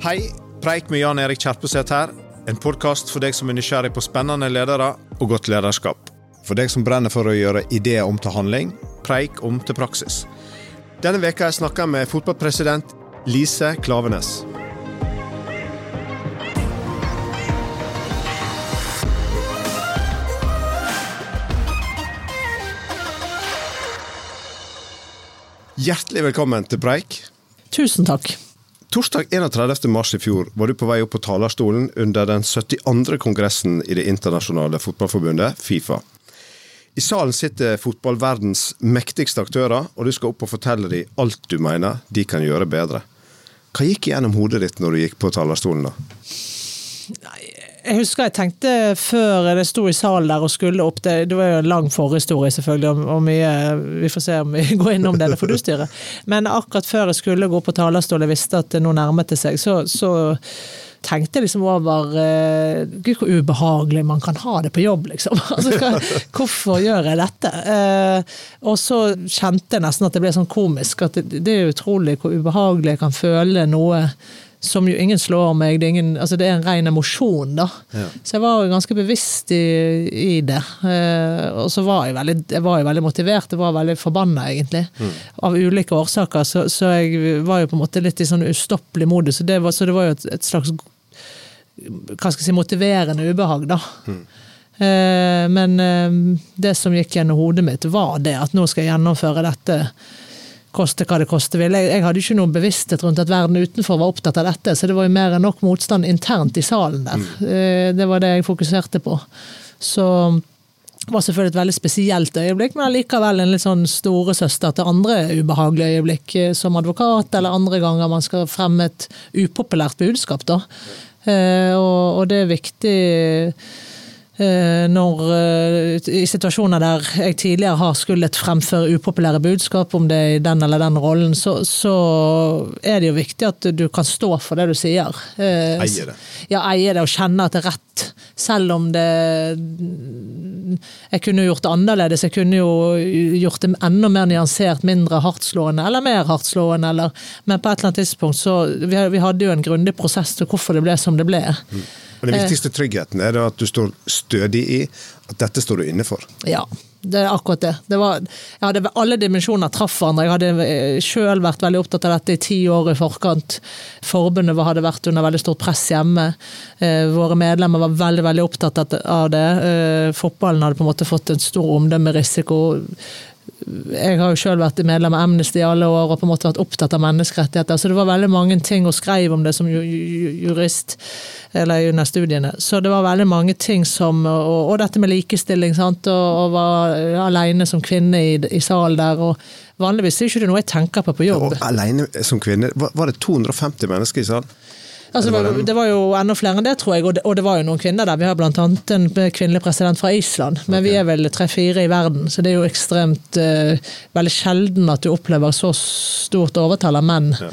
Hei, Preik med Jan Erik Kjerpeseth her. En podkast for deg som er nysgjerrig på spennende ledere og godt lederskap. For deg som brenner for å gjøre ideer om til handling, preik om til praksis. Denne veka jeg snakka med fotballpresident Lise Klavenes. Hjertelig velkommen til Preik. Tusen takk. Torsdag 31. mars i fjor var du på vei opp på talerstolen under den 72. kongressen i det internasjonale fotballforbundet, Fifa. I salen sitter fotballverdens mektigste aktører, og du skal opp og fortelle dem alt du mener de kan gjøre bedre. Hva gikk gjennom hodet ditt når du gikk på talerstolen da? Jeg husker jeg tenkte før det sto i salen der og skulle opp Det, det var jo en lang forhistorie, selvfølgelig, og, mye Vi får se om vi går innom det, du styre. Men akkurat før jeg skulle gå på talerstolen, jeg visste at nå nærmet det seg, så, så tenkte jeg liksom over uh, Gud, hvor ubehagelig man kan ha det på jobb, liksom. Altså, hva, hvorfor gjør jeg dette? Uh, og så kjente jeg nesten at det ble sånn komisk. At det, det er utrolig hvor ubehagelig jeg kan føle noe som jo ingen slår meg. Det er, ingen, altså det er en ren emosjon, da. Ja. Så jeg var jo ganske bevisst i, i det. Eh, og så var jeg veldig, jeg var veldig motivert, jeg var veldig forbanna, egentlig. Mm. Av ulike årsaker. Så, så, jeg var jo på en måte litt i sånn ustoppelig modus. Så det var, så det var jo et, et, slags hva skal jeg si, motiverende ubehag, da. Mm. Eh, men eh, det som gikk gjennom hodet mitt, var det at nå skal jeg gjennomføre dette koste hva det koste vil. Jeg, jeg, hadde ikke noen bevissthet rundt at verden utenfor var opptatt av dette, så det var jo mer enn nok motstand internt i salen der. Mm. Eh, det var det jeg fokuserte på. Så det var selvfølgelig et veldig spesielt øyeblikk, men allikevel en litt sånn storesøster til andre ubehagelige øyeblikk, eh, som advokat, eller andre ganger man skal fremme et upopulært budskap, da. Eh, og, og det er viktig når, eh, I situasjoner der jeg tidligere har skullet fremføre upopulære budskap, om det er i den eller den rollen, så, så, er det jo viktig at du kan stå for det du sier. Eh, eie det. Ja, eie det og kjenne at det er rett. Selv om det Jeg kunne gjort det annerledes. Jeg kunne jo gjort det enda mer nyansert, mindre hardtslående eller mer hardtslående. Eller, men på et eller annet tidspunkt så Vi, vi hadde jo en grundig prosess til hvorfor det ble som det ble. Mm. Og Den viktigste tryggheten er at du står stødig i at dette står du inne for. Ja, det er akkurat det. det var, jeg hadde Alle dimensjoner traff hverandre. Jeg hadde eh, sjøl vært veldig opptatt av dette i ti år i forkant. Forbundet hadde vært under veldig stort press hjemme. Eh, våre medlemmer var veldig veldig opptatt av det. Eh, fotballen hadde på en måte fått en stor omdømmerisiko jeg har jo selv vært medlem av Amnesty i alle år og på en måte vært opptatt av menneskerettigheter, så det var veldig mange ting å skrive om det som jurist eller under studiene. Så det var veldig mange ting som Og, og dette med likestilling, sant, og, og var alene som kvinne i, i salen der. og Vanligvis er det ikke noe jeg tenker på på jobb. Og alene som kvinne, var det 250 mennesker i salen? Altså, det, var, det, var, jo enda flere enn det, tror jeg, og det, og det var jo noen kvinner der. Vi har bl.a. en kvinnelig president fra Island, men okay. vi er vel tre-fire i verden, så det er jo ekstremt uh, Veldig sjelden at du opplever så stort overtall av menn. Ja.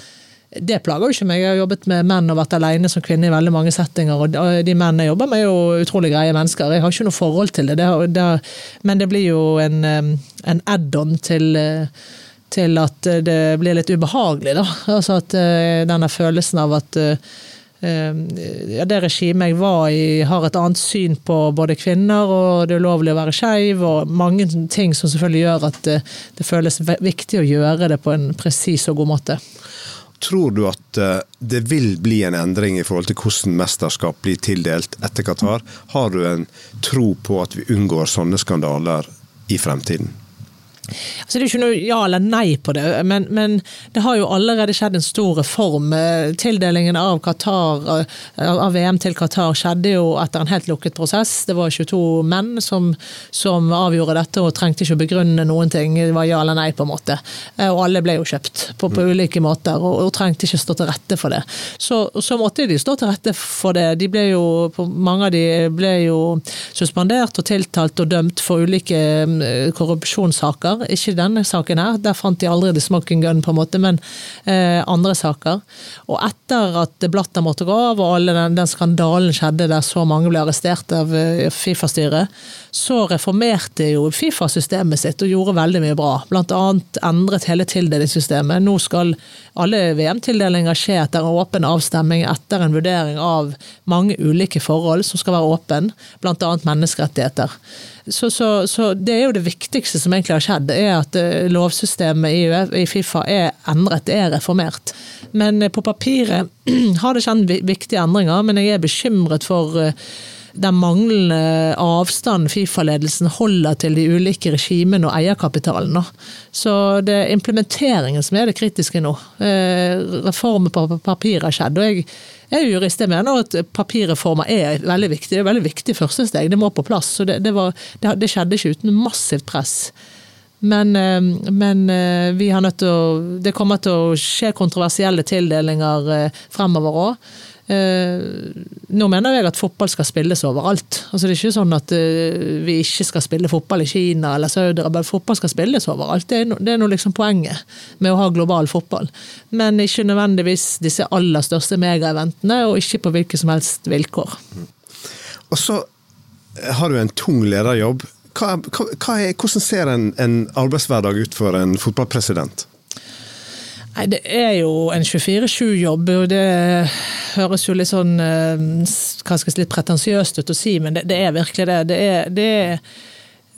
Det plager jo ikke meg. Jeg har jobbet med menn og vært alene som kvinne i veldig mange settinger. og De mennene jeg jobber med, er jo utrolig greie mennesker. Jeg har ikke noe forhold til det, det, det men det blir jo en, en add-on til uh, til at eh, det blir litt ubehagelig. Da. Altså at uh, denne følelsen av at uh, ja, det regimet jeg var i, har et annet syn på både kvinner, og det er ulovlig å være skeiv, og mange ting som selvfølgelig gjør at det, det føles viktig å gjøre det på en presis og god måte. Tror du at det vil bli en endring i forhold til hvordan mesterskap blir tildelt etter Qatar? Har du en tro på at vi unngår sånne skandaler i fremtiden? Altså, det er ikke noe ja eller nei på det, men, men, det har jo allerede skjedd en stor reform. Tildelingen av, Qatar, eh, av VM til Qatar skjedde jo etter en helt lukket prosess. Det var 22 menn som, som avgjorde dette og trengte ikke å begrunne noen ting. Det var ja eller nei, på en måte. Eh, og alle ble jo kjøpt på, på ulike måter og, og, trengte ikke stå til rette for det. Så, så, måtte de stå til rette for det. De ble jo, mange av de ble jo suspendert og tiltalt og dømt for ulike mm, korrupsjonssaker. Saker. Ikke denne saken her, der fant de the smoking gun, på en måte, men eh, andre saker. Og etter at Blatter måtte gå av, og alle den, den skandalen skjedde der så mange ble arrestert av eh, Fifa-styret, så reformerte jo Fifa systemet sitt og gjorde veldig mye bra. Blant annet endret hele tildelingssystemet. Nå skal alle VM-tildelinger skje etter en åpen avstemning, etter en vurdering av mange ulike forhold som skal være åpen, bl.a. menneskerettigheter. Så, så, så, det er jo det viktigste som egentlig har skjedd, er at eh, lovsystemet i, UF, i Fifa er endret, er reformert. Men eh, på papiret har det skjedd viktige endringer, men jeg er bekymret for eh, den manglende avstand Fifa-ledelsen holder til de ulike regimene og eierkapitalen. Så det er implementeringen som er det kritiske nå. Reformer på papir har skjedd. og jeg jeg er jurist, jeg mener at papirreformer er veldig viktig. Det er veldig viktig første steg, det må på plass. Så det, det, var, det, det skjedde ikke uten massivt press. Men, eh, men, eh, vi har nødt til å Det kommer til å skje kontroversielle tildelinger eh, fremover òg. Eh, nå mener jeg at fotball skal spilles overalt. Altså Det er ikke sånn at eh, vi ikke skal spille fotball i Kina eller Saudi-Arabia. Fotball skal spilles overalt. Det er, no, liksom poenget med å ha global fotball. Men ikke nødvendigvis disse aller største megaeventene, og ikke på hvilke som helst vilkår. Og så har du en tung lederjobb. Hva, hva, hva er, hvordan ser en, en arbeidshverdag ut for en fotballpresident? Nei, Det er jo en 24-7-jobb, og det høres jo litt sånn eh, si, litt pretensiøst ut å si, men det, det er virkelig det. Det, er, det,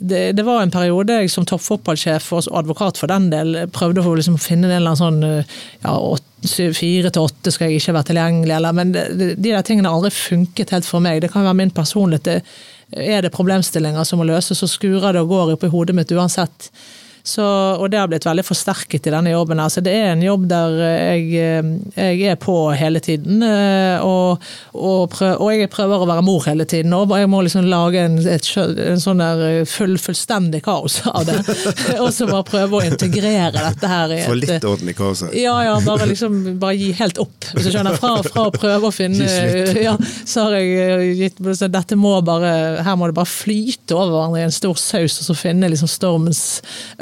det, det var en periode jeg som toppfotballsjef og advokat for den del prøvde å liksom finne en eller annen sånn eh, ja, fire til åtte skal jeg ikke være tilgjengelig, eller, men de der tingene har aldri funket helt for meg. Det kan være min personlighet. Er det problemstillinger som må løses, så skurer det og går opp i hodet mitt uansett. Så, og det har blitt veldig forsterket i denne jobben. Altså, det er en jobb der jeg, jeg er på hele tiden. Eh, og, og, prøv, og, jeg prøver å være mor hele tiden. Og jeg må liksom lage en, et, en sånn der full, fullstendig kaos av det. og så bare prøve å integrere dette her. Få litt orden i kaoset? Ja, ja. Bare, liksom, bare gi helt opp. Hvis du skjønner. Fra, fra å prøve å finne ja, Så har jeg gitt så Dette må bare Her må det bare flyte over hverandre i en stor saus, og så finne liksom stormens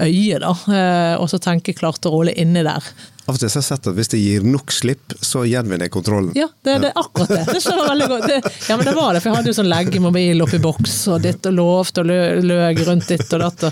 øye øye, da. Eh, og så tenke klart og rolig inni der. Av og til har jeg sett at hvis det gir nok slipp, så gjenvinner jeg kontrollen. Ja, det, det er akkurat det. Det skjønner veldig godt. Det, ja, men det var det, for jeg hadde jo sånn leggemobil oppi boks og ditt og lovt og løg rundt ditt og datt.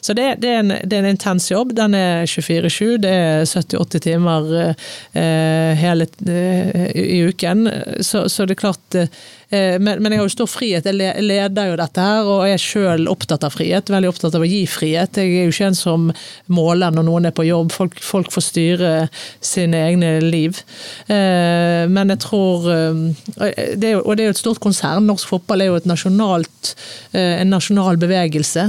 Så det, det, er en, det er en intens jobb. Den er 24-7. Det er 70-80 timer eh, hele eh, i uken. Så, så, det er klart eh, men, men, jeg har jo stor frihet. Jeg leder jo dette her, og er sjøl opptatt av frihet. Veldig opptatt av å gi frihet. Jeg er jo ikke en som måler når noen er på jobb. Folk, folk får styre sine egne liv. Eh, men jeg tror eh, det er, Og det er jo et stort konsern. Norsk fotball er jo et nasjonalt, eh, en nasjonal bevegelse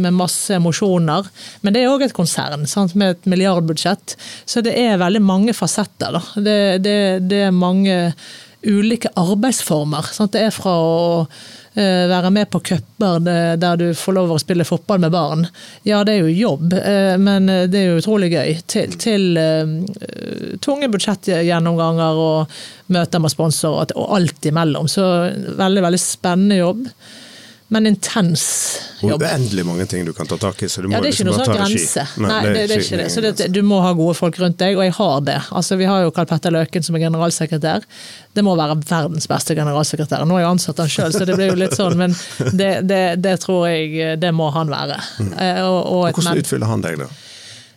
med masse emosjoner. Men det er òg et konsern sant, med et milliardbudsjett. Så det er veldig mange fasetter. Det, det, det, er mange ulike arbeidsformer. Sant? Det er fra å Eh, være med på cuper der du får lov å spille fotball med barn. Ja, det er jo jobb, eh, men eh, det er jo utrolig gøy. Til, til tunge budsjettgjennomganger og møter med sponsorer og alt imellom. Så veldig, veldig spennende jobb men intens jobb. Uendelig mange ting du kan ta tak i. så du må ja, Det er ikke liksom noe sånn grense. Nei, Nei, det, det, er ikke det. Så det, du må ha gode folk rundt deg, og jeg har det. Altså, Vi har jo Karl Petter Løken som er generalsekretær. Det må være verdens beste generalsekretær. Nå har jeg ansatt han sjøl, så det blir jo litt sånn, men det, det, tror jeg det må han være. Mm. Eh, og, og Hvordan utfyller han deg, da?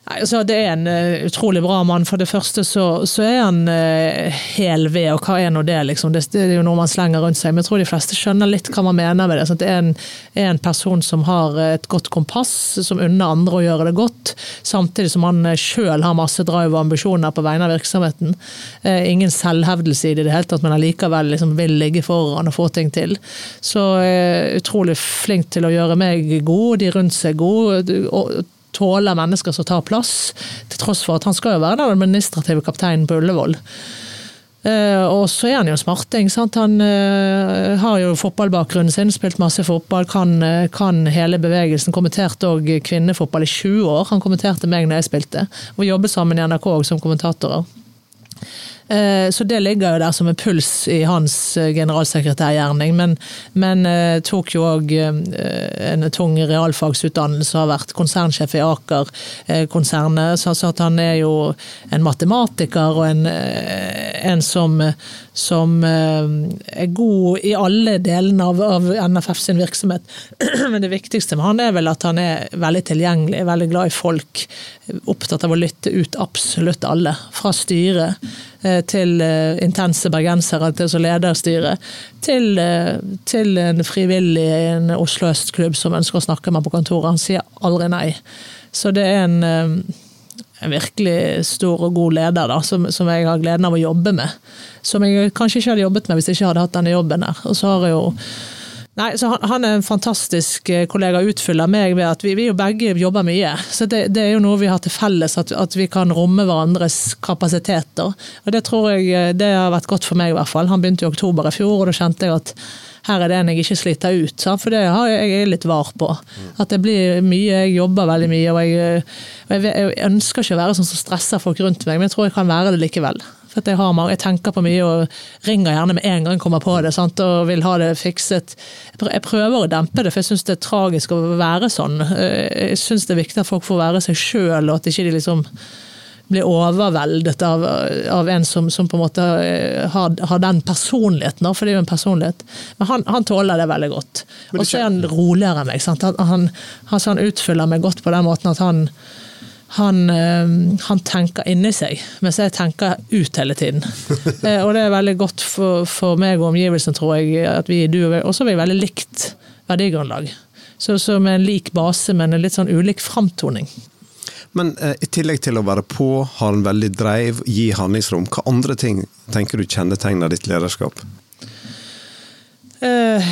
Altså, det er en uh, utrolig bra mann. For det første så, så er han uh, hel ved, og hva er nå det? Liksom? Det, det, er jo noe man slenger rundt seg. Men jeg tror de fleste skjønner litt hva man mener med det. Sånn det er en, er en, person som har et godt kompass, som unner andre å gjøre det godt. Samtidig som han sjøl har masse drive og ambisjoner på vegne av virksomheten. Uh, ingen selvhevdelse i det i det hele tatt, men allikevel liksom vil ligge foran og få ting til. Så utrolig flink til å gjøre meg god, de rundt seg god. Og, tåler mennesker som tar plass, til tross for at han skal jo være den administrative kapteinen på Ullevål. Uh, og så er han jo smarting. Sant? Han uh, har jo fotballbakgrunnen sin, spilt masse fotball, kan, uh, kan hele bevegelsen. Kommenterte òg kvinnefotball i 20 år. Han kommenterte meg når jeg spilte. Og jobbet sammen i NRK som kommentatorer. Eh, så det ligger jo der som en puls i hans eh, generalsekretærgjerning. Men, men tok jo òg en tung realfagsutdannelse, har vært konsernsjef i Aker-konsernet. Så, at han er jo en matematiker og en, en som, som er god i alle delene av, av NFF sin virksomhet. Men det viktigste med han er vel at han er veldig tilgjengelig, veldig glad i folk. Opptatt av å lytte ut absolutt alle. Fra styret eh, til eh, intense bergensere, til så lederstyret, til, eh, til en frivillig i en Oslo Øst-klubb som ønsker å snakke med på kontoret. Han sier aldri nei. Så det er en, en virkelig stor og god leder da, som, som, jeg har gleden av å jobbe med. Som jeg kanskje ikke hadde jobbet med hvis jeg ikke hadde hatt denne jobben der. Og så har jeg jo Nei, så han, han, er en fantastisk eh, kollega og utfyller meg ved at vi, vi jo begge jobber mye. Så det, det, er jo noe vi har til felles, at, at, vi kan romme hverandres kapasiteter. Og det tror jeg eh, det har vært godt for meg, i hvert fall. Han begynte i oktober i fjor, og da kjente jeg at her er det en jeg ikke sliter ut. For det har jeg, jeg er litt var på. At det blir mye, jeg jobber veldig mye. Og jeg, jeg, jeg ønsker ikke å være sånn som stresser folk rundt meg, men jeg tror jeg kan være det likevel. For jeg, har, jeg, tenker på mye og ringer gjerne med en gang jeg kommer på det sant? og vil ha det fikset. Jeg prøver å dempe det, for jeg syns det er tragisk å være sånn. Eh, jeg syns det er viktig at folk får være seg sjøl, og at ikke de liksom blir overveldet av, av en som, som, på en måte eh, har, har, den personligheten, for det er jo en personlighet. Men han, han tåler det veldig godt. Og så er han roligere enn meg. Sant? Han, han, han utfyller meg godt på den måten at han han, eh, han, tenker inni seg, mens jeg tenker ut hele tiden. Eh, og det er veldig godt for, for meg og omgivelsene, tror jeg, at vi du og også har vi veldig likt verdigrunnlag. Så, så med en lik base, men en litt sånn ulik framtoning. Men eh, i tillegg til å være på, ha en veldig dreiv, gi handlingsrom, hva andre ting tenker du kjennetegner ditt lederskap? Uh,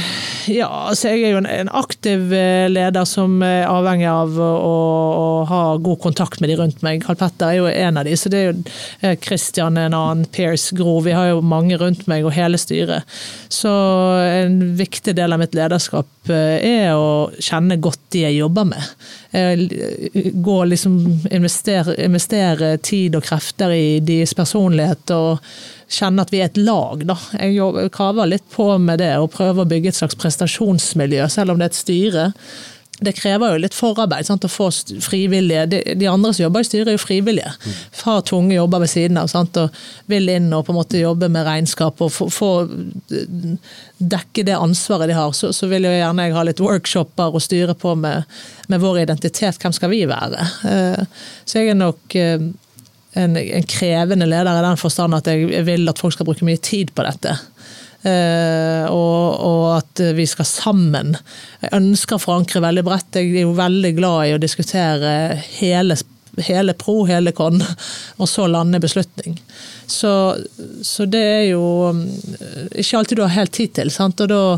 ja, altså jeg er jo en, aktiv eh, leder som er avhengig av å, å, ha god kontakt med de rundt meg. Karl Petter er jo en av de, så det er jo Kristian en annen, Pierce Gro. Vi har jo mange rundt meg og hele styret. Så en viktig del av mitt lederskap er å kjenne godt de jeg jobber med. Gå liksom investere, investere tid og krefter i deres personlighet og kjenne at vi er et lag. Da. Jeg kaver litt på med det og prøver å bygge et slags prestasjonsmiljø, selv om det er et styre. Det krever jo litt forarbeid sant, å få frivillige de, de, andre som jobber i styret, er jo frivillige. Har tunge jobber ved siden av sant, og vil inn og på en måte jobbe med regnskap og få, få dekke det ansvaret de har. Så, så vil jo gjerne jeg ha litt workshoper og styre på med, med vår identitet. Hvem skal vi være? Eh, så jeg er nok eh, en, en, krevende leder i den forstand at jeg vil at folk skal bruke mye tid på dette. Uh, og, og, at vi skal sammen. Jeg ønsker å forankre veldig bredt. Jeg er jo veldig glad i å diskutere hele, hele pro, hele con, og så lande beslutning. Så, så, det er jo eh, ikke alltid du har helt tid til, sant? Jo,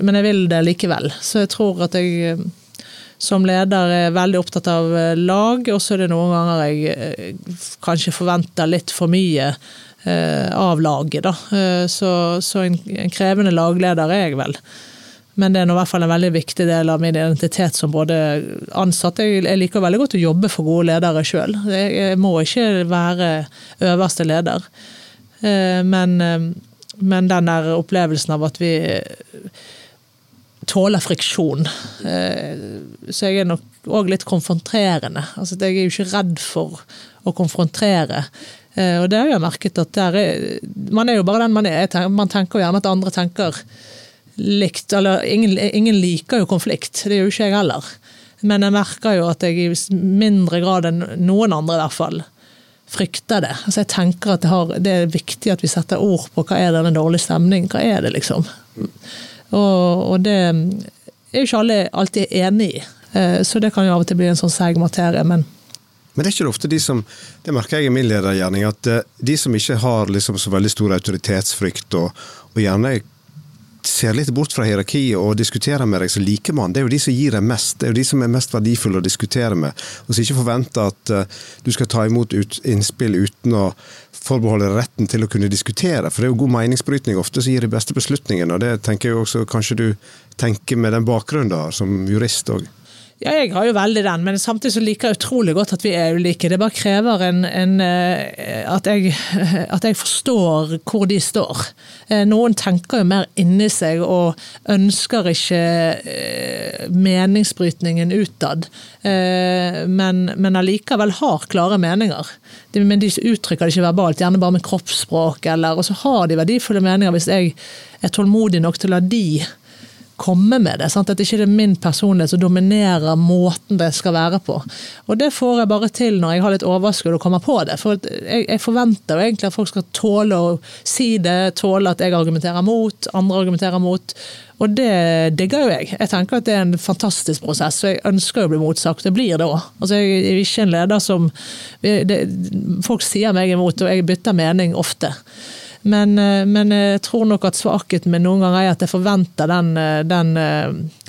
men jeg vil det likevel. Så jeg tror at jeg som leder er veldig opptatt av eh, lag, og så er det noen ganger jeg eh, kanskje forventer litt for mye eh, av laget. Da. Så, så en, en, krevende lagleder er jeg vel. Men det er nå i hvert fall en veldig viktig del av min identitet som både ansatt. Jeg, jeg liker veldig godt å jobbe for gode ledere sjøl. Jeg, jeg må ikke være øverste leder. Men, men den der opplevelsen av at vi tåler friksjon. Eh, så jeg er nok òg litt konfronterende. Altså, jeg er jo ikke redd for å konfrontere. Eh, og det har jeg merket at er, Man er jo bare den man er. Man tenker gjerne at andre tenker likt. Eller ingen, ingen liker jo konflikt, det gjør jo ikke jeg heller. Men jeg merker jo at jeg i mindre grad enn noen andre, i hvert fall, frykter det. Altså jeg tenker at det, har, det er viktig at vi setter ord på hva er denne dårlige stemningen, hva er det, liksom. Og, og det er jo ikke alle alltid enig i. Eh, så det kan jo av og til bli en sånn seig materie. men men det er ikke ofte de som det merker jeg i min ledergjerning, at eh, de som ikke har liksom så veldig stor autoritetsfrykt, og, og gjerne ser litt bort fra hierarkiet og diskuterer med deg som likemann, det er jo de som gir deg mest. Det er jo de som er mest verdifulle å diskutere med. Og så ikke forvente at uh, du skal ta imot ut, innspill uten å forbeholde retten til å kunne diskutere. For det er jo god meningsbrytning ofte som gir de beste beslutningene, og det tenker jeg også kanskje du tenker med den bakgrunnen du har som jurist òg. Ja, jeg har jo veldig den, men samtidig så liker jeg utrolig godt at vi er ulike. Det bare krever en, en, eh, at, jeg, at, jeg, forstår hvor de står. Eh, noen tenker jo mer inni seg og ønsker ikke eh, meningsbrytningen utad, men, men allikevel har klare meninger. Men de uttrykker det ikke verbalt, gjerne bare med kroppsspråk, eller, og så har de verdifulle meninger hvis jeg er tålmodig nok til å la de komme med det. Sant? At det ikke er min personlighet som dominerer måten det skal være på. Og det får jeg bare til når jeg har litt overskudd og kommer på det. For jeg, jeg forventer jo egentlig at folk skal tåle å si det, tåle at jeg argumenterer mot, andre argumenterer mot. Og det digger jo jeg. Jeg tenker at det er en fantastisk prosess, og jeg ønsker å bli motsagt. Det blir det òg. Altså, jeg er ikke en leder som det, Folk sier meg imot, og jeg bytter mening ofte. Men, eh, men, jeg tror nok at svakheten min noen ganger er at jeg forventer den, eh, den eh,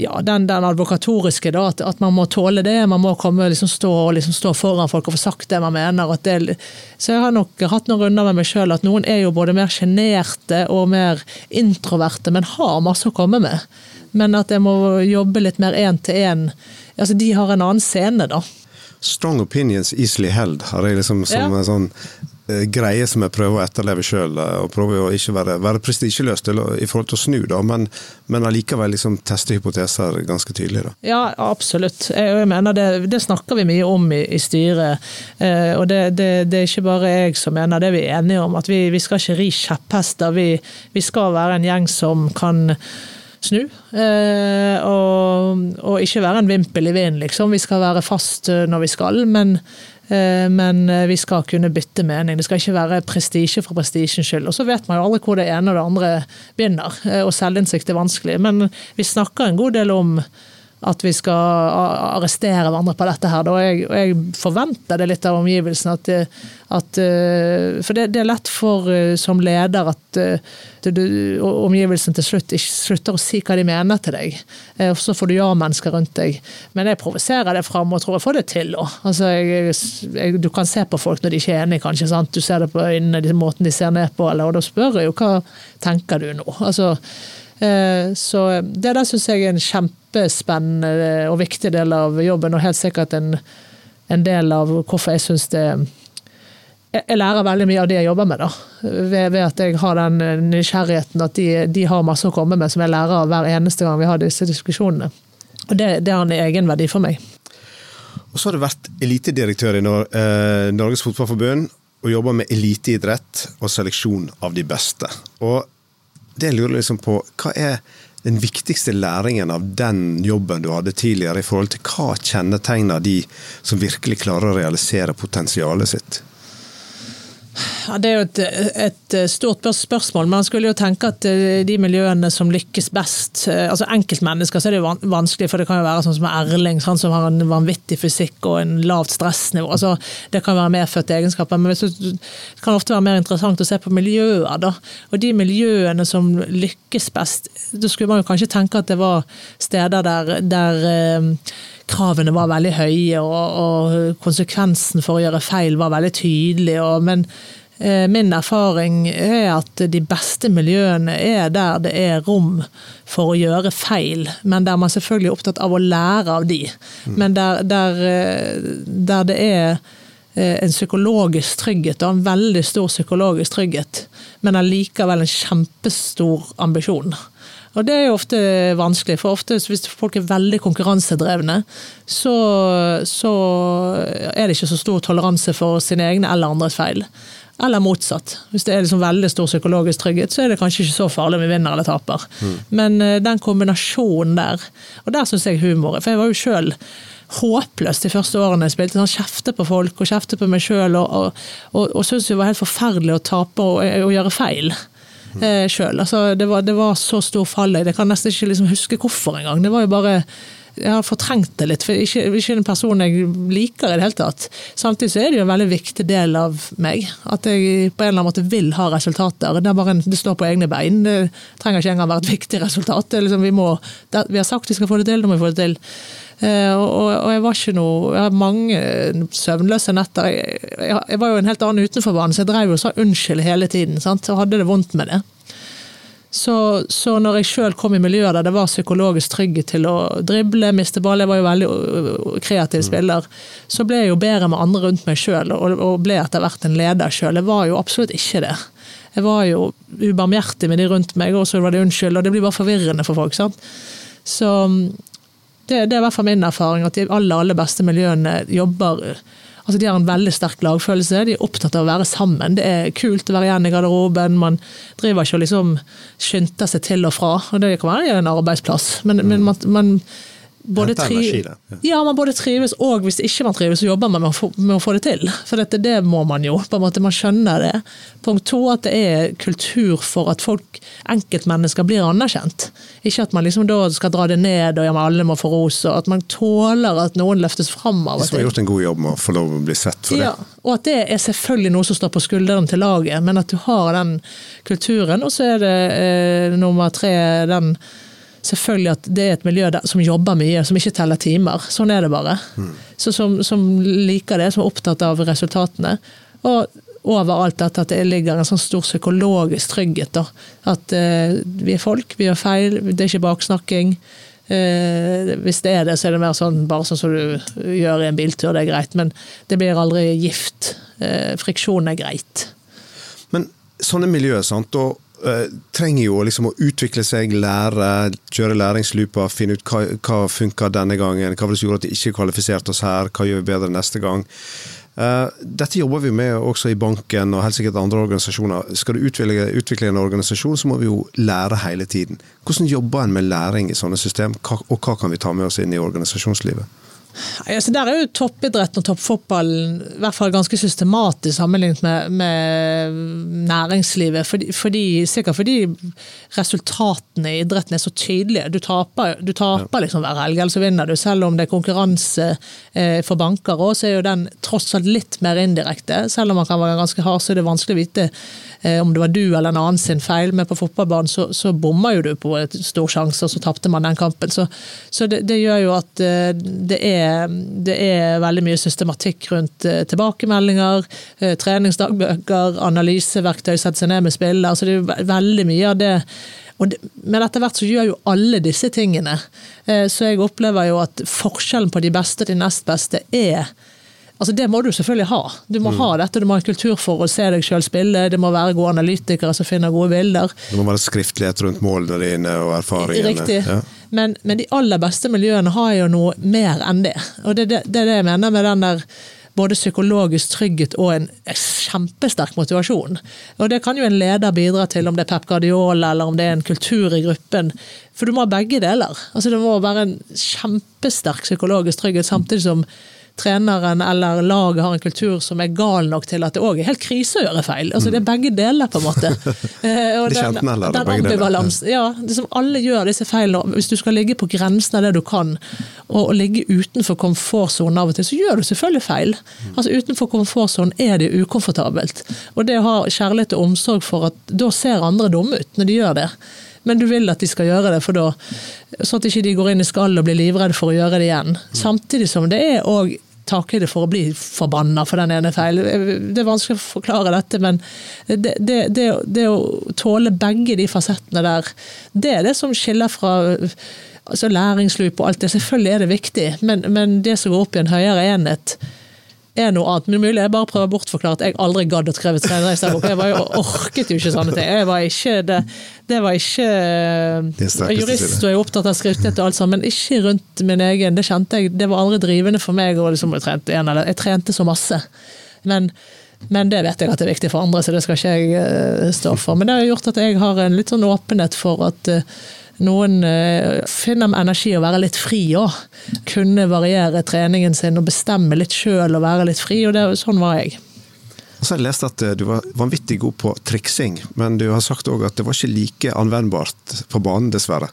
ja, den, den advokatoriske, da, at, at, man må tåle det. Man må komme liksom stå, liksom stå, foran folk og få sagt det man mener. Det, så jeg har nok hatt noen runder med meg sjøl at noen er jo både mer sjenerte og mer introverte, men har masse å komme med. Men at jeg må jobbe litt mer én til én. Altså, de har en annen scene, da. Strong opinions easily held, har jeg liksom som ja. en sånn greie som jeg prøver å etterleve sjøl. Eh, og prøver å ikke være, være prestisjeløs i forhold til å snu, da, men, men allikevel liksom teste hypoteser ganske tydelig. Da. Ja, absolutt. Jeg, mener det, det, snakker vi mye om i, i styret. Eh, og det, det, det, er ikke bare jeg som mener det, vi er enige om. At vi, vi skal ikke ri kjepphester. Vi, vi skal være en gjeng som kan snu. Eh, og, og, ikke være en vimpel i vinden, liksom. Vi skal være fast når vi skal. Men Eh, men eh, vi skal kunne bytte mening. Det skal ikke være prestisje for prestisjens skyld. Og så vet man jo aldri hvor det ene og det andre begynner, eh, og selvinnsikt er vanskelig. Men vi snakker en god del om at vi skal arrestere hverandre på dette her. Og jeg, og jeg forventer det litt av omgivelsene. At, at, for det, det, er lett for som leder at du, omgivelsen til slutt ikke slutter å si hva de mener til deg. Og så får du ja-mennesker rundt deg. Men jeg provoserer det fram og tror jeg får det til òg. Altså, du kan se på folk når de ikke er enige, kanskje. Sant? Du ser det på øynene, måten de ser ned på, eller, og da spør jeg jo hva tenker du nå? Altså, Eh, så det der syns jeg er en kjempespennende og viktig del av jobben, og helt sikkert en, en del av hvorfor jeg syns det jeg lærer veldig mye av det jeg jobber med, da. Ved, ved at jeg har den nysgjerrigheten at de, de, har masse å komme med som jeg lærer av hver eneste gang vi har disse diskusjonene. Og det, det har en egenverdi for meg. Og så har du vært elitedirektør i Nor eh, Norges Fotballforbund og jobba med eliteidrett og seleksjon av de beste. Og det lurer liksom på, hva er den viktigste læringen av den jobben du hadde tidligere, i forhold til hva kjennetegner de som virkelig klarer å realisere potensialet sitt? Ja, det er jo et, et, stort spørsmål. Man skulle jo tenke at eh, de miljøene som lykkes best eh, altså Enkeltmennesker så er det jo vanskelig, for det kan jo være sånn som Erling, sånn som har en vanvittig fysikk og en lavt stressnivå. altså Det kan være medfødte egenskaper. Men det kan ofte være mer interessant å se på miljøer. da, Og de miljøene som lykkes best, da skulle man jo kanskje tenke at det var steder der, der eh, kravene var veldig høye, og, og, konsekvensen for å gjøre feil var veldig tydelig. Og, men eh, min erfaring er at de beste miljøene er der det er rom for å gjøre feil, men der man selvfølgelig er opptatt av å lære av de. Mm. Men der, der, eh, der det er eh, en psykologisk trygghet, og en veldig stor psykologisk trygghet, men allikevel en kjempestor ambisjon. Og det er jo ofte vanskelig, for ofte hvis folk er veldig konkurransedrevne, så, så er det ikke så stor toleranse for sine egne eller andres feil. Eller motsatt. Hvis det er liksom veldig stor psykologisk trygghet, så er det kanskje ikke så farlig om vi vinner eller taper. Mm. Men uh, den kombinasjonen der, og der syns jeg humor For jeg var jo sjøl håpløs de første årene jeg spilte. sånn Kjefte på folk og kjefte på meg sjøl, og, og, og, og syntes det var helt forferdelig å tape og, og gjøre feil eh, sjøl. Altså, det, det, var så stor fall Jeg kan nesten ikke liksom huske hvorfor engang. Det var jo bare jeg har fortrengt det litt, for ikke, ikke en person jeg liker i det hele tatt. Samtidig så er det jo en veldig viktig del av meg. At jeg på en eller annen måte vil ha resultater. Det, er en, det står på egne bein. Det trenger ikke engang være et viktig resultat. Liksom, vi, må, det, vi, har sagt vi skal få det til, nå må vi få det til. Uh, og, og, jeg var ikke noe Jeg har mange søvnløse netter. Jeg, jeg, jeg var jo en helt annen utenforbane, så jeg drev og sa unnskyld hele tiden. Sant? Og hadde det vondt med det. Så, så når jeg sjøl kom i miljøer der det var psykologisk trygghet til å drible, miste ball, jeg var jo veldig øh, kreativ spiller, så ble jeg jo bedre med andre rundt meg sjøl, og, og ble etter hvert en leder sjøl. Jeg var jo absolutt ikke det. Jeg var jo ubarmhjertig med de rundt meg, og så var det unnskyld, og det blir bare forvirrende for folk. sant? Så det, det er i hvert fall min erfaring, at de aller, aller beste miljøene jobber Altså De har en veldig sterk lagfølelse, de er opptatt av å være sammen. Det er kult å være igjen i garderoben. Man driver ikke og liksom skynder seg til og fra. og Det kan være en arbeidsplass, men, men man, man både, tri ja, man både trives og hvis ikke man trives, så jobber man med å få, med å få det til. For dette, det må man jo. på en måte Man skjønner det. Punkt to at det er kultur for at folk, enkeltmennesker blir anerkjent. Ikke at man liksom da skal dra det ned og ja, alle må få ros, og at man tåler at noen løftes fram av og til. Som har gjort en god jobb med å få lov å bli sett for det. Ja, og at det er selvfølgelig noe som står på skuldrene til laget, men at du har den kulturen. Og så er det eh, nummer tre den selvfølgelig at det er et miljø der, som jobber mye, som ikke teller timer. Sånn er det bare. Mm. Så som, som, liker det, som er opptatt av resultatene. Og over alt dette at det ligger en sånn stor psykologisk trygghet. Da. At eh, vi er folk, vi gjør feil, det er ikke baksnakking. Eh, hvis det er det, så er det mer sånn bare sånn som du gjør i en biltur, det er greit. Men det blir aldri gift. Eh, friksjon er greit. Men sånne miljøer, sant, og uh, trenger jo liksom å utvikle seg, lære, kjøre læringslooper, finne ut hva, hva funka denne gangen, hva var det som gjorde at de ikke kvalifiserte oss her, hva gjør vi bedre neste gang. Uh, dette jobber vi med også i banken og helt sikkert andre organisasjoner. Skal du utvikle, utvikle, en organisasjon, så må vi jo lære hele tiden. Hvordan jobber en med læring i sånne system, og hva kan vi ta med oss inn i organisasjonslivet? Altså der er jo toppidretten og toppfotballen i hvert fall ganske systematisk sammenlignet med, med næringslivet. Fordi, fordi, sikkert fordi resultatene i idretten er så tydelige. Du taper, du taper liksom hver helg, eller så vinner du. Selv om det er konkurranse eh, for banker òg, så er jo den tross alt litt mer indirekte. Selv om man kan være ganske hard, så er det vanskelig å vite eh, om det var du eller en annen sin feil. Men på fotballbanen så, så bommer jo du på et stor sjanse, og så tapte man den kampen. Så, så det, det, gjør jo at eh, det er det er veldig mye systematikk rundt eh, tilbakemeldinger, eh, treningsdagbøker, analyseverktøy, sette seg ned med spill. Altså det er veldig mye av det. Men etter hvert så gjør jo alle disse tingene. Eh, så jeg opplever jo at forskjellen på de beste til nest beste er Altså Det må du selvfølgelig ha. Du må mm. ha dette, du må ha kultur for å se deg sjøl spille, det må være gode analytikere som finner gode bilder. Det må være skriftlighet rundt målene dine og erfaringene. Riktig. Ja. Men, men, de aller beste miljøene har jo noe mer enn det. Og det er det, det, det, jeg mener med den der både psykologisk trygghet og en kjempesterk motivasjon. Og Det kan jo en leder bidra til, om det er Pep Guardiola eller om det er en kultur i gruppen. For du må ha begge deler. Altså Det må være en kjempesterk psykologisk trygghet, samtidig som treneren eller laget har en kultur som er gal nok til at det òg er helt krise å gjøre feil. Altså Det er begge deler, på en måte. og og den, den, den ambivalens. Ja, det som alle gjør disse feilene. Hvis du skal ligge på grensen av det du kan, og, og ligge utenfor komfortsonen av og til, så gjør du selvfølgelig feil. Altså Utenfor komfortsonen er det ukomfortabelt. Og det å ha kjærlighet og omsorg for at da ser andre dumme ut når de gjør det men du vil at de skal gjøre det, for da, sånn at de ikke går inn i skallet og blir livredde for å gjøre det igjen. Samtidig som det er òg takhøyde for å bli forbanna for den ene feil. Det er vanskelig å forklare dette, men det, det, det, det, å tåle begge de fasettene der, det er det som skiller fra altså læringsloop og alt det. Selvfølgelig er det viktig, men, men det som går opp i en høyere enhet, er noe annet. Men mulig jeg bare prøver bortforklare at jeg aldri gadd å skrive treningsdagbok. Jeg var jo, orket jo ikke sånne ting. Jeg var ikke, det, det var ikke Jurist og jeg er opptatt av skriftlighet og alt sånt, men ikke rundt min egen. Det kjente jeg, det var aldri drivende for meg. Og liksom, jeg, trente en, eller, jeg trente så masse. Men, men det vet jeg at det er viktig for andre, så det skal ikke jeg uh, stå for. Men det har gjort at jeg har en litt sånn åpenhet for at uh, noen uh, finner energi å være litt fri òg. Kunne variere treningen sin og bestemme litt sjøl og være litt fri, og det, sånn var jeg. Og så har jeg lest at eh, du var vanvittig god på triksing, men du har sagt òg at det var ikke like anvendbart på banen, dessverre.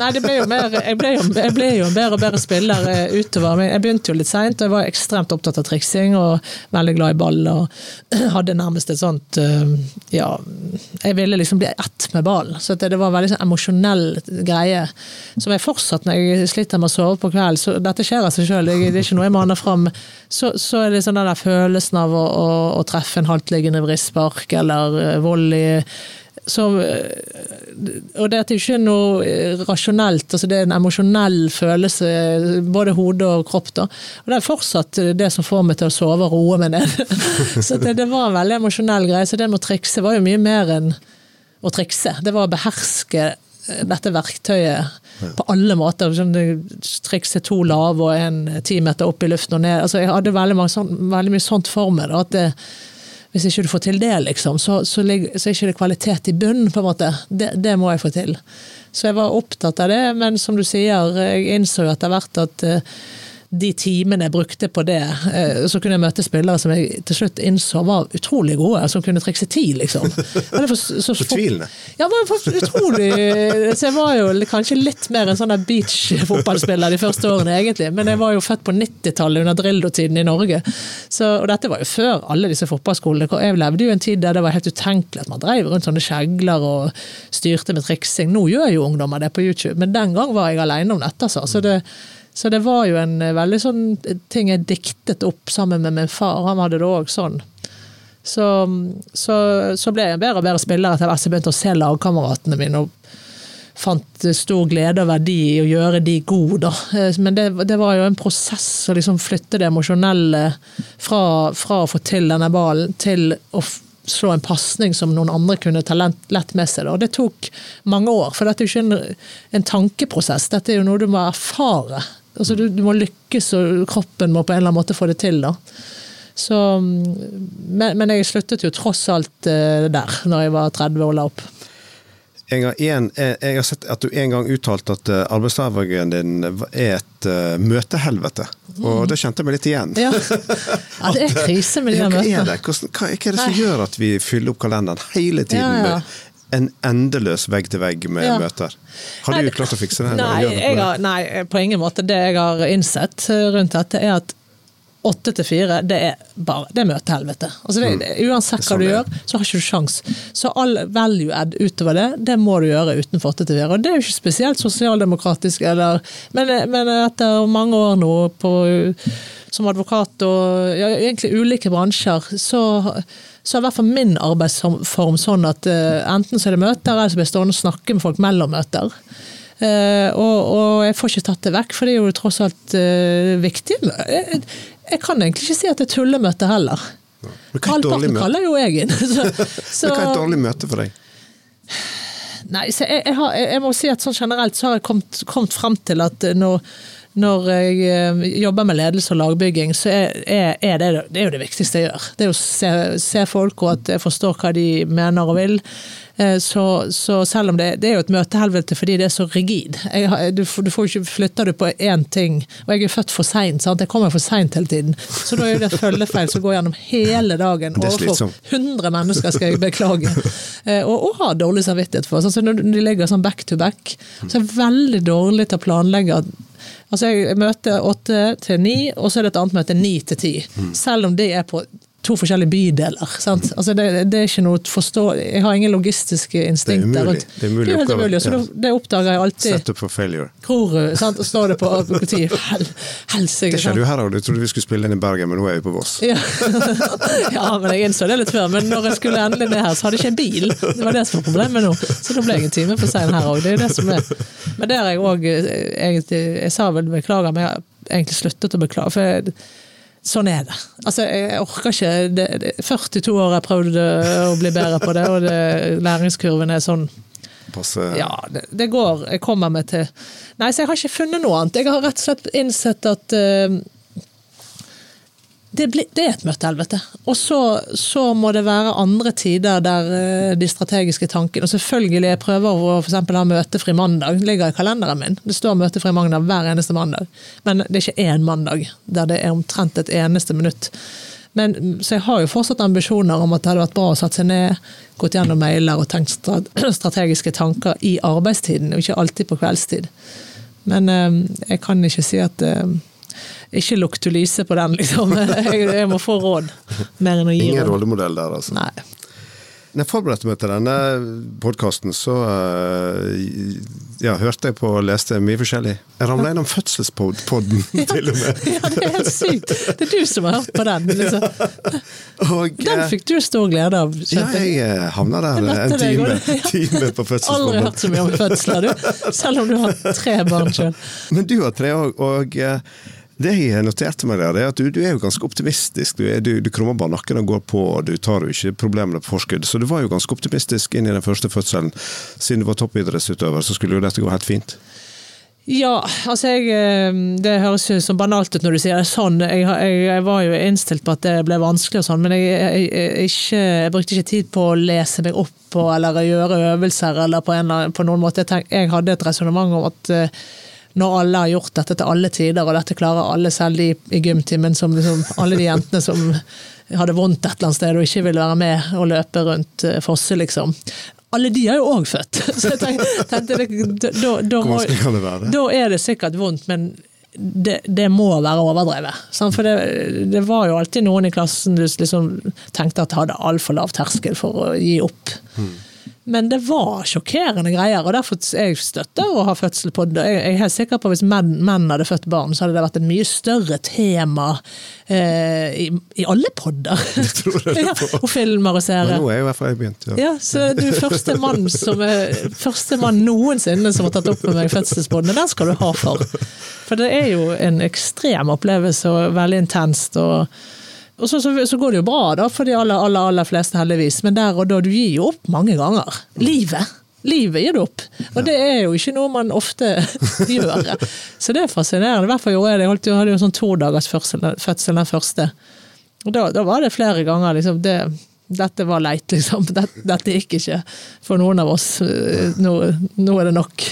Nei, ble mer, jeg, ble jo, jeg ble jo en bedre og bedre spiller eh, utover. Men jeg begynte jo litt seint, og jeg var ekstremt opptatt av triksing og veldig glad i ball. Og hadde nærmest et sånt eh, Ja, jeg ville liksom bli ett med ballen. Så det var en veldig sånn emosjonell greie som jeg fortsatt når jeg sliter med å sove på kvelden. Så dette skjer av seg sjøl, det er ikke noe jeg maner fram. Så, så er det sånn den der følelsen av å, å, å treffe en haltliggende vrispark eller eh, volley som Og det er ikke noe rasjonelt, altså det er en emosjonell følelse, både hode og kropp. da. Og det er fortsatt det som får meg til å sove og roe meg ned. Så det, det var en veldig emosjonell greie. Så det med å trikse var jo mye mer enn å trikse. Det var å beherske dette verktøyet på alle måter. Trikse to lave og en ti meter opp i luften og ned. Altså, jeg hadde veldig, mange, sånn, veldig mye sånt for meg. Da, at det, hvis ikke du får til det, liksom, så, så, ligger, så er ikke det kvalitet i bunnen. på en måte. Det, det, må jeg få til. Så jeg var opptatt av det, men som du sier, jeg innså jo etter hvert at uh, de timene jeg brukte på det, eh, så kunne jeg møte spillere som jeg til slutt innså var utrolig gode, som kunne trikse ti, liksom. Fortvilende? Ja, var utrolig Så jeg var jo kanskje litt mer en sånn beach-fotballspiller de første årene, egentlig. Men jeg var jo født på 90-tallet, under Drildo-tiden i Norge. Så, og dette var jo før alle disse fotballskolene. Jeg levde jo en tid der det var helt utenkelig at man drev rundt sånne kjegler og styrte med triksing. Nå gjør jo ungdommer det på YouTube, men den gang var jeg alene om dette, altså. Så det så det var jo en eh, veldig sånn ting jeg diktet opp sammen med min far. Han hadde det òg sånn. Så, så, så, ble jeg en bedre og bedre spiller etter hvert som jeg begynte å se lagkameratene mine. og fant stor glede og verdi i å gjøre de gode. da. men det, det, var jo en prosess å liksom flytte det emosjonelle fra, fra, å få til denne ballen til å slå en pasning som noen andre kunne ta lett med seg. Og det tok mange år, for dette er jo ikke en, en tankeprosess, dette er jo noe du må erfare. Altså, du, du, må lykkes, og kroppen må på en eller annen måte få det til. da. Så, men, men, jeg sluttet jo tross alt uh, der, når jeg var 30 og la opp. En gang, en, jeg har sett at du en gang uttalte at uh, arbeidsdagen din er et møtehelvete. Og det kjente jeg meg litt igjen. Ja, ja det er krise med de ja, møtene. Hva, hva, er det som gjør at vi fyller opp kalenderen hele tiden ja, med en endeløs vegg-til-vegg med ja. møter. Har du klart å fikse det? Nei, har, nei, på ingen måte. Det jeg har innsett rundt dette, er at åtte til fire, det er bare det er møtehelvete. Altså det, mm. uansett hva sånn du gjør, så har ikke du sjans. Så all value add utover det, det må du gjøre utenfor åtte til fire. Og det er jo ikke spesielt sosialdemokratisk, eller, men, men etter mange år nå på, som advokat og ja, egentlig ulike bransjer, så så er i hvert fall min arbeidsform sånn at uh, enten så er det møter, eller så blir jeg stående og snakke med folk mellom møter. Uh, og, og, jeg får ikke tatt det vekk, for det er jo tross alt uh, viktig. Jeg, jeg, kan egentlig ikke si at det er tullemøte heller. Halvparten kaller jo jeg inn. så, så, Men hva er et dårlig møte for deg? Nei, jeg, jeg, har, jeg, må si at sånn generelt så har jeg kommet, kommet frem til at når når jeg eh, jobber med ledelse og lagbygging, så er, er det, det er jo det viktigste jeg gjør. Det er å se, se, folk, og at jeg forstår hva de mener og vil. Eh, så, så selv om det, det, er jo et møtehelvete fordi det er så rigid. Jeg, du, du, får ikke flytta du på én ting. Og jeg er født for seint, jeg kommer for seint hele tiden. Så da er det følgefeil som går gjennom hele dagen overfor 100 mennesker, skal jeg beklage. Eh, og, og har dårlig samvittighet for. Så når de ligger sånn back to back, så er det veldig dårlig til å planlegge Altså jeg møter åtte til ni, og så er det et annet møte ni til ti. Mm. Selv om det er på to forskjellige bydeler. Sant? Altså det, det, er ikke noe forstå... Jeg har ingen logistiske instinkter. Det er umulig. Det er umulig, det er umulig så ja. det, oppdager jeg alltid. Set up for failure. Grorud, sant? og står det på politiet. Hel, helsike. Det skjedde jo her òg. Du trodde vi skulle spille inn i Bergen, men nå er vi på Voss. Ja. ja, men jeg innså det litt før. Men når jeg skulle endelig ned her, så hadde jeg ikke en bil. Det var det som var problemet nå. Så da ble jeg en time for sein her òg. Det er det som er. Men det har jeg òg eh, egentlig Jeg sa vel beklager, men jeg har egentlig sluttet å beklage. for jeg, sånn er det. Altså, jeg orker ikke det, det, 42 år har jeg prøvd å bli bedre på det, og det, læringskurven er sånn Passe. Ja, det, det, går. Jeg kommer meg til Nei, så jeg har ikke funnet noe annet. Jeg har rett og slett innsett at uh, det, ble, det, er et møtehelvete. Og så, så, må det være andre tider der uh, de strategiske tankene Og selvfølgelig, jeg prøver å for ha møtefri mandag. Ligger i kalenderen min. Det står møtefri mandag hver eneste mandag. Men det er ikke én mandag der det er omtrent et eneste minutt. Men, så jeg har jo fortsatt ambisjoner om at det hadde vært bra å satt seg ned, gått gjennom mailer og tenkt strategiske tanker i arbeidstiden, og ikke alltid på kveldstid. Men uh, jeg kan ikke si at uh, ikke lukt Tulise på den, liksom. Jeg, jeg, må få råd, mer enn å gi Ingen rollemodell der, altså. Nei. Når jeg forberedte meg til denne podkasten, så uh, ja, hørte jeg på og leste mye forskjellig. Jeg ramla innom fødselspodden, til og med. ja, det er helt sykt. Det er du som har hørt på den. Liksom. Og, Den uh, fikk du stor glede av. ja, jeg. uh, havna der Jeg en time, det- ja. time på Aldri hørt så mye om fødsler, du. Selv om du har tre barn sjøl. Men du har tre òg, og det jeg noterte meg der, er at du, du er jo ganske optimistisk. Du, er, du, du krummer bare nakken og går på, og du tar jo ikke problemene på forskudd. Så du var jo ganske optimistisk inn i den første fødselen. Siden du var toppidrettsutøver, så skulle jo dette gå helt fint. Ja, altså jeg eh, Det høres jo så banalt ut når du sier det sånn. Jeg, jeg, jeg var jo innstilt på at det ble vanskelig og sånn, men jeg, ikke, jeg brukte ikke tid på å lese meg opp på eller gjøre øvelser eller på, en, på noen måte. Jeg, tenk, hadde et resonnement om at eh, når alle har gjort dette til alle tider, og dette klarer alle, selv de i gymtimen, som liksom, alle de jentene som hadde vondt et eller annet sted og ikke ville være med og løpe rundt eh, Fosse, liksom. Alle de har jo òg født! Så jeg tenkte, tenkte da, da, da, må, er det sikkert vondt, men det, det må være overdrevet. For det, det var jo alltid noen i klassen du liksom tenkte at hadde altfor lav terskel for å gi opp. Men det var sjokkerende greier, og derfor jeg støtter å ha fødsel på det. Jeg er helt sikker på at Hvis menn, menn hadde født barn, så hadde det vært et mye større tema eh, i, i alle podder. ja, og filmer og serier. nå er jo jeg begynt. Ja. Ja, så du er første mann, som er, første mann noensinne som har tatt opp med meg fødselsbåndet. Den skal du ha for. For det er jo en ekstrem opplevelse og veldig intenst. og og så, så, så går det jo bra da, for de aller, aller, aller fleste, heldigvis. Men der og da, du gir jo opp mange ganger. Livet. Livet gir du opp. Og det er jo ikke noe man ofte gjør. Så det er fascinerende. I hvert fall gjorde jeg det. Jeg jeg hadde jo sånn to dagers fødsel, fødsel den første. Og da, da var det flere ganger liksom det, Dette var leit, liksom. Dette, dette gikk ikke for noen av oss. Nå, nå er det nok.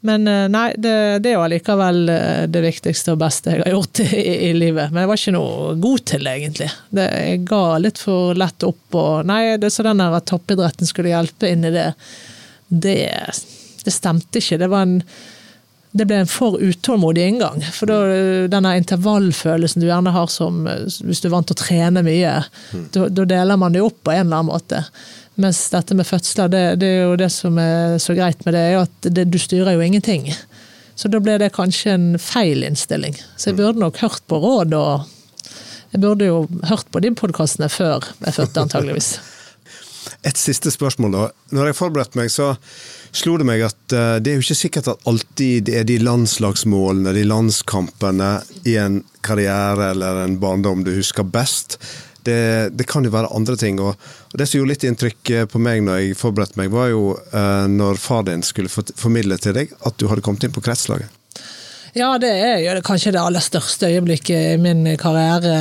Men eh, nei, det, det er jo allikevel eh, det viktigste og beste jeg har gjort i, i livet. Men jeg var ikke noe god til det, egentlig. Det, jeg ga litt for lett opp og Nei, det, så den der at toppidretten skulle hjelpe inn i det, det, det stemte ikke. Det var en det ble en for utålmodig inngang. For da, denne intervallfølelsen du gjerne har som hvis du er vant til å trene mye, da, da deler man det opp på en eller annen måte. Mens dette med fødsler, det, det er jo det som er så greit med det, er at det, du styrer jo ingenting. Så da ble det kanskje en feil innstilling. Så jeg burde nok hørt på råd, og jeg burde jo hørt på de podkastene før jeg fødte, antageligvis. Et siste spørsmål, da. Når jeg forberedte meg, så slo det meg at eh, det er jo ikke sikkert at alltid er de landslagsmålene, de landskampene i en karriere eller en barndom du husker best. Det, det kan jo være andre ting. Og, Det som gjorde litt inntrykk eh, på meg når jeg forberedte meg, var jo uh, når far din skulle formidle til deg at du hadde kommet inn på kretslaget. Ja, det er jo kanskje det aller største øyeblikket i min karriere.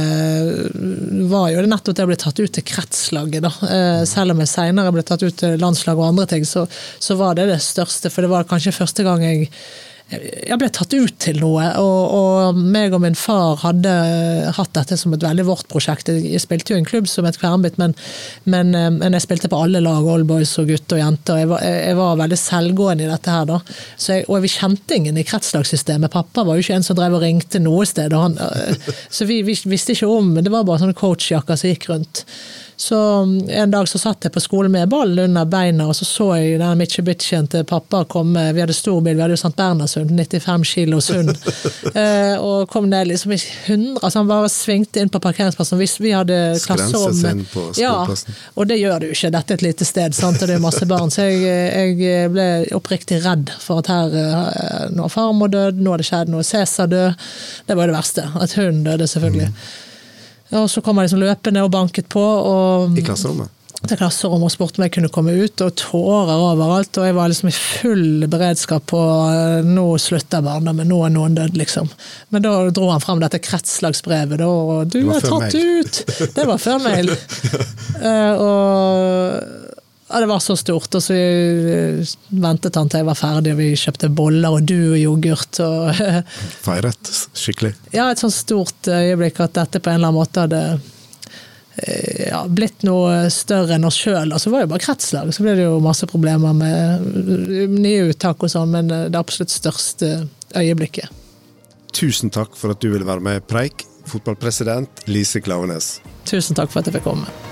var jo det nettopp at jeg ble tatt ut til kretslaget. da. Eh, Selv om jeg seinere ble tatt ut til landslag og andre ting, så, så var det det største. For det var kanskje første gang jeg jeg ble tatt ut til noe, og, og meg og min far hadde hatt dette som et veldig vårt prosjekt. Jeg spilte jo i en klubb som het Kvernbytt, men, men, eh, men jeg spilte på alle lag, Oldboys og gutter og jenter. Jeg var, jeg var veldig selvgående i dette her, da. Jeg, og vi kjente ingen i kretslagssystemet. Pappa var jo ikke en som drev og ringte noe sted. Han, eh, så vi, vi visste ikke om Det var bare sånne coachjakker som gikk rundt. Så En dag så satt jeg på skolen med ballen under beina, og så så jeg den Mitchubitchien til pappa komme. Vi hadde stor bil, vi hadde jo St. Bernhardshund, 95 kilos hund. eh, og kom ned liksom i 100 altså Han bare svingte inn på parkeringsplassen. Hvis vi hadde klasserom. Ja, og det gjør jo ikke. Dette er et lite sted, sant? og det er masse barn. Så jeg, jeg ble oppriktig redd for at her eh, Nå har farmor dødd, nå har det skjedd noe. Cæsar død. Det var jo det verste. At hun døde, selvfølgelig. Og så kom jeg liksom løpende og banket på. Og, I klasserommet. til klasserommet og spurte om jeg kunne komme ut, og tårer overalt. Og jeg var liksom i full beredskap på eh, nå slutter barndommen, nå er noen dødd, liksom. Men da dro han fram dette kretslagsbrevet, da, og du er tatt mail. ut! Det var før mail. uh, og ja, det var så stort, og så eh, ventet han til jeg var ferdig, og vi kjøpte boller og du og yoghurt. og Feiret skikkelig. ja, et sånt stort øyeblikk at dette på en eller annen måte hadde eh, ja, blitt noe større enn oss sjøl. Og så var det jo bare kretslag, så ble det jo masse problemer med nye uttak og sånn, men det absolutt største øyeblikket. Tusen takk for at du ville være med Preik, fotballpresident Lise Klavenes. Tusen takk for at jeg fikk komme.